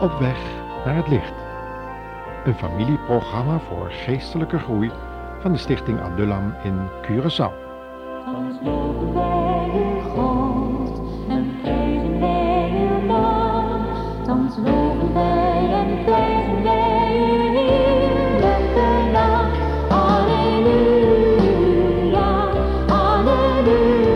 Op weg naar het licht. Een familieprogramma voor geestelijke groei van de Stichting Adullam in Curaçao. Wij uw en wij uw wij en wij uw naam. Alleluia, alleluia.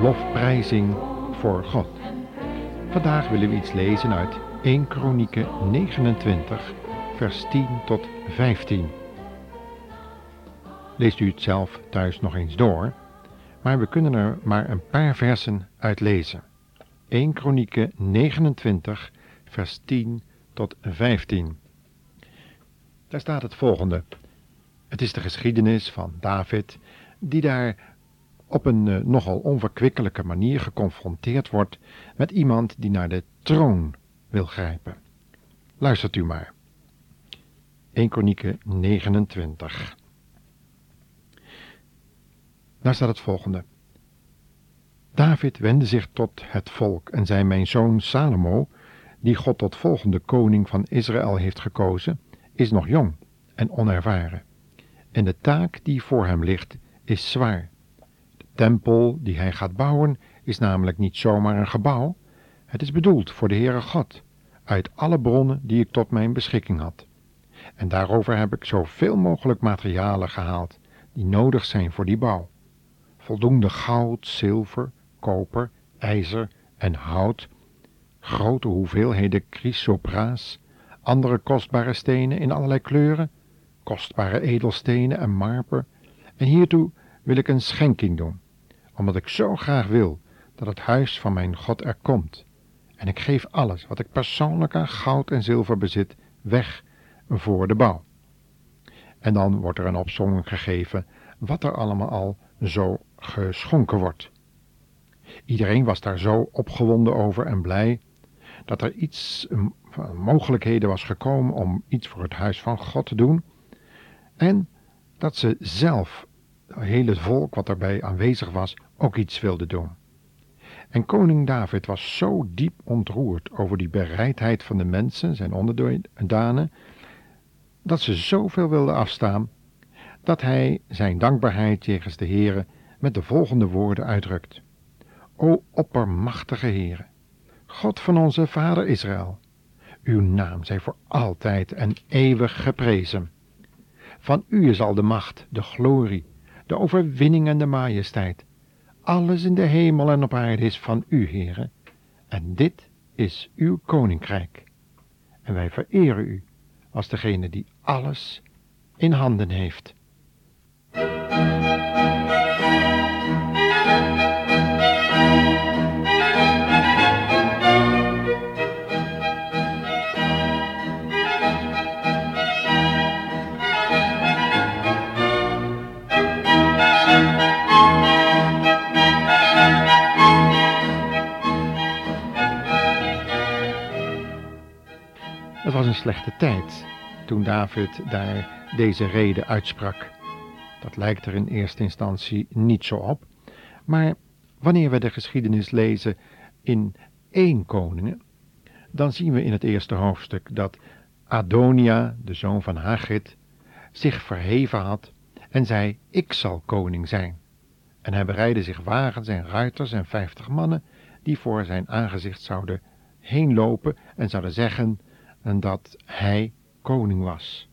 Lofprijzing voor God. Vandaag willen we iets lezen uit 1 Kronieken 29, vers 10 tot 15. Leest u het zelf thuis nog eens door, maar we kunnen er maar een paar versen uit lezen. 1 Kronieken 29, vers 10 tot 15. Daar staat het volgende. Het is de geschiedenis van David, die daar op een eh, nogal onverkwikkelijke manier geconfronteerd wordt met iemand die naar de troon wil grijpen. Luistert u maar. 1 Kronieken 29. Daar staat het volgende. David wendde zich tot het volk en zei: Mijn zoon Salomo, die God tot volgende koning van Israël heeft gekozen, is nog jong en onervaren. En de taak die voor hem ligt is zwaar. Tempel die hij gaat bouwen is namelijk niet zomaar een gebouw. Het is bedoeld voor de Heere God, uit alle bronnen die ik tot mijn beschikking had. En daarover heb ik zoveel mogelijk materialen gehaald die nodig zijn voor die bouw. Voldoende goud, zilver, koper, ijzer en hout, grote hoeveelheden chrysopraas, andere kostbare stenen in allerlei kleuren, kostbare edelstenen en marmer. En hiertoe wil ik een schenking doen, omdat ik zo graag wil dat het huis van mijn God er komt. En ik geef alles wat ik persoonlijk aan goud en zilver bezit weg voor de bouw. En dan wordt er een opsomming gegeven wat er allemaal al zo geschonken wordt. Iedereen was daar zo opgewonden over en blij dat er iets mogelijkheden was gekomen om iets voor het huis van God te doen en dat ze zelf, het hele volk wat daarbij aanwezig was, ook iets wilde doen. En koning David was zo diep ontroerd over die bereidheid van de mensen, zijn onderdanen, dat ze zoveel wilden afstaan, dat hij zijn dankbaarheid jegens de Heere met de volgende woorden uitdrukt. O oppermachtige Heere, God van onze vader Israël, uw naam zij voor altijd en eeuwig geprezen. Van u is al de macht, de glorie, de overwinning en de majesteit. Alles in de hemel en op aarde is van u, Heere, en dit is uw koninkrijk. En wij vereren u als degene die alles in handen heeft. Een slechte tijd toen David daar deze reden uitsprak. Dat lijkt er in eerste instantie niet zo op, maar wanneer we de geschiedenis lezen in één koningen, dan zien we in het eerste hoofdstuk dat Adonia, de zoon van Hagit, zich verheven had en zei, ik zal koning zijn. En hij bereidde zich wagens en ruiters en vijftig mannen, die voor zijn aangezicht zouden heen lopen en zouden zeggen dat hij koning was.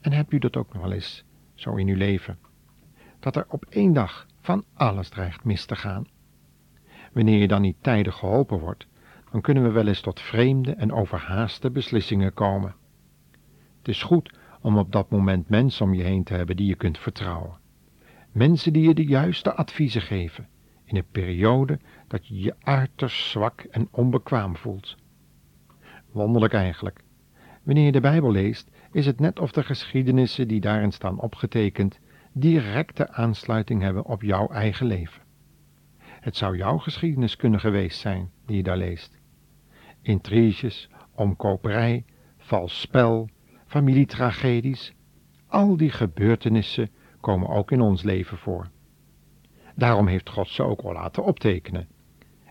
En hebt u dat ook nog wel eens zo in uw leven? Dat er op één dag van alles dreigt mis te gaan. Wanneer je dan niet tijdig geholpen wordt, dan kunnen we wel eens tot vreemde en overhaaste beslissingen komen. Het is goed om op dat moment mensen om je heen te hebben die je kunt vertrouwen. Mensen die je de juiste adviezen geven in een periode dat je je uiterst zwak en onbekwaam voelt. Wonderlijk eigenlijk. Wanneer je de Bijbel leest, is het net of de geschiedenissen die daarin staan opgetekend directe aansluiting hebben op jouw eigen leven. Het zou jouw geschiedenis kunnen geweest zijn die je daar leest. Intriges, omkoperij, vals spel, familietragedies, al die gebeurtenissen komen ook in ons leven voor. Daarom heeft God ze ook al laten optekenen,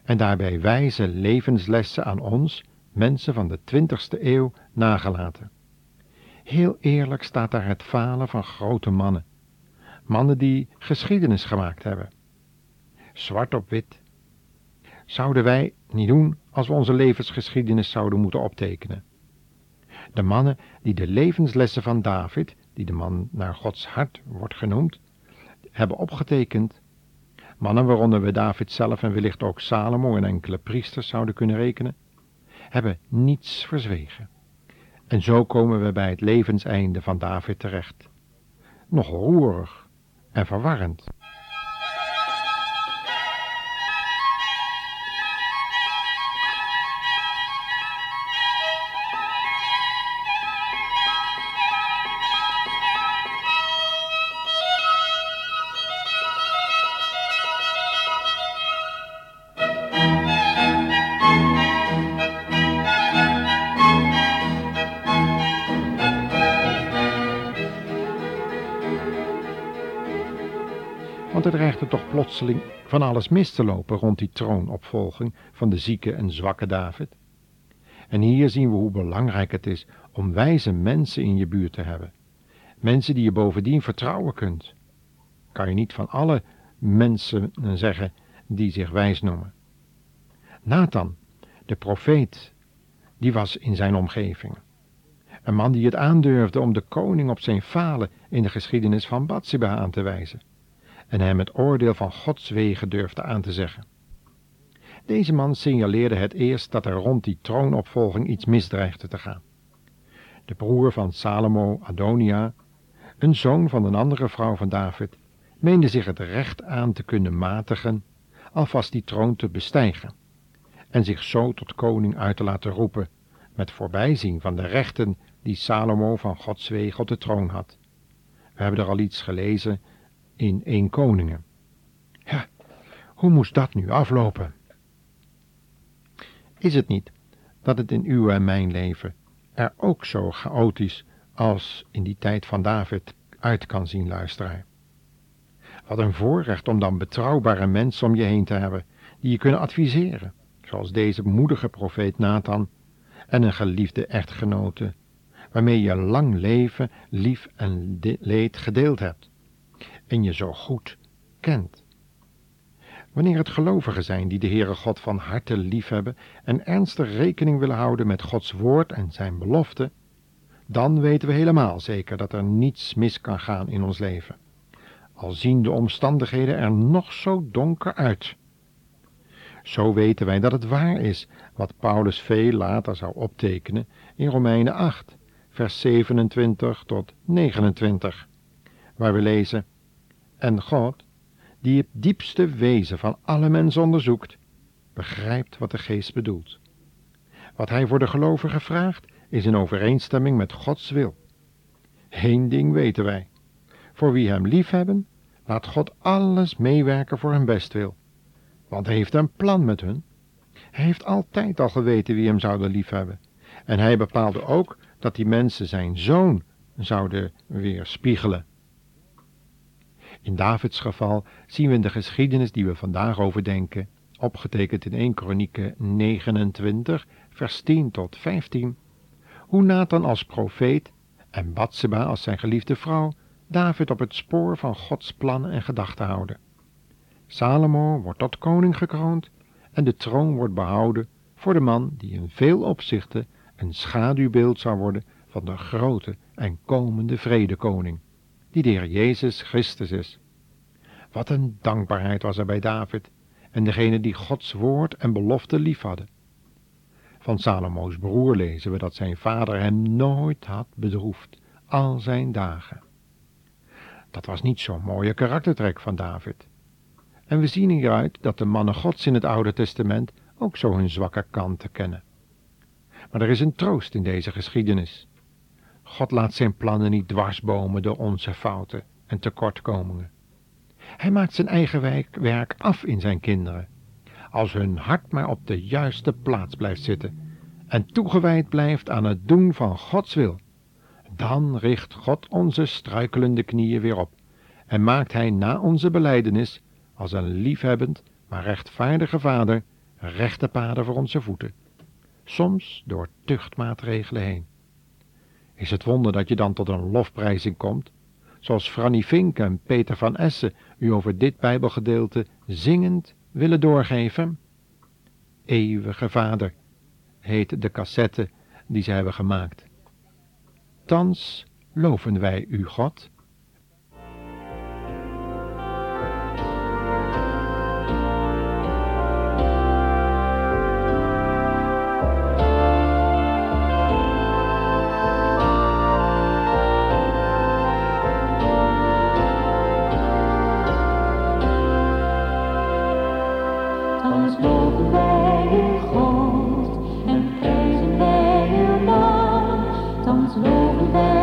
en daarbij wijze levenslessen aan ons, mensen van de twintigste eeuw, nagelaten. Heel eerlijk staat daar het falen van grote mannen, mannen die geschiedenis gemaakt hebben. Zwart op wit. Zouden wij niet doen als we onze levensgeschiedenis zouden moeten optekenen? De mannen die de levenslessen van David, die de man naar Gods hart wordt genoemd, hebben opgetekend. Mannen waaronder we David zelf en wellicht ook Salomo en enkele priesters zouden kunnen rekenen, hebben niets verzwegen. En zo komen we bij het levenseinde van David terecht. Nog roerig en verwarrend. Want er dreigde toch plotseling van alles mis te lopen rond die troonopvolging van de zieke en zwakke David. En hier zien we hoe belangrijk het is om wijze mensen in je buurt te hebben. Mensen die je bovendien vertrouwen kunt. Kan je niet van alle mensen zeggen die zich wijs noemen. Nathan, de profeet, die was in zijn omgeving. Een man die het aandurfde om de koning op zijn falen in de geschiedenis van Bathsheba aan te wijzen en hem het oordeel van Gods wegen durfde aan te zeggen. Deze man signaleerde het eerst dat er rond die troonopvolging iets misdreigde te gaan. De broer van Salomo, Adonia, een zoon van een andere vrouw van David, meende zich het recht aan te kunnen matigen, alvast die troon te bestijgen, en zich zo tot koning uit te laten roepen, met voorbijzien van de rechten die Salomo van Gods wegen op de troon had. We hebben er al iets gelezen in één Koningen. Ja, hoe moest dat nu aflopen? Is het niet dat het in uw en mijn leven er ook zo chaotisch als in die tijd van David uit kan zien, luisteraar? Wat een voorrecht om dan betrouwbare mensen om je heen te hebben, die je kunnen adviseren, zoals deze moedige profeet Nathan en een geliefde echtgenote, waarmee je lang leven, lief en leed gedeeld hebt en je zo goed kent. Wanneer het gelovigen zijn die de Heere God van harte liefhebben en ernstig rekening willen houden met Gods woord en zijn belofte, dan weten we helemaal zeker dat er niets mis kan gaan in ons leven, al zien de omstandigheden er nog zo donker uit. Zo weten wij dat het waar is wat Paulus veel later zou optekenen in Romeinen 8, vers 27 tot 29, waar we lezen en God, die het diepste wezen van alle mensen onderzoekt, begrijpt wat de geest bedoelt. Wat hij voor de gelovigen vraagt, is in overeenstemming met Gods wil. Eén ding weten wij. Voor wie hem liefhebben, laat God alles meewerken voor hun bestwil. Want hij heeft een plan met hun. Hij heeft altijd al geweten wie hem zouden liefhebben. En hij bepaalde ook dat die mensen zijn zoon zouden weerspiegelen. In Davids geval zien we in de geschiedenis die we vandaag overdenken, opgetekend in 1 Kronieken 29, vers 10 tot 15, hoe Nathan als profeet en Batseba als zijn geliefde vrouw David op het spoor van Gods plannen en gedachten houden. Salomo wordt tot koning gekroond en de troon wordt behouden voor de man die in veel opzichten een schaduwbeeld zou worden van de grote en komende vredekoning die de Heer Jezus Christus is. Wat een dankbaarheid was er bij David en degene die Gods woord en belofte lief hadden. Van Salomo's broer lezen we dat zijn vader hem nooit had bedroefd, al zijn dagen. Dat was niet zo'n mooie karaktertrek van David. En we zien hieruit dat de mannen Gods in het Oude Testament ook zo hun zwakke kanten kennen. Maar er is een troost in deze geschiedenis. God laat zijn plannen niet dwarsbomen door onze fouten en tekortkomingen. Hij maakt zijn eigen werk af in zijn kinderen, als hun hart maar op de juiste plaats blijft zitten en toegewijd blijft aan het doen van Gods wil. Dan richt God onze struikelende knieën weer op en maakt Hij na onze beleidenis, als een liefhebbend, maar rechtvaardige vader, rechte paden voor onze voeten, soms door tuchtmaatregelen heen. Is het wonder dat je dan tot een lofprijzing komt, zoals Franny Vink en Peter van Essen u over dit Bijbelgedeelte zingend willen doorgeven? Eeuwige Vader, heet de cassette die ze hebben gemaakt. Thans loven wij u, God. Thans loven wij u, God. rolling back.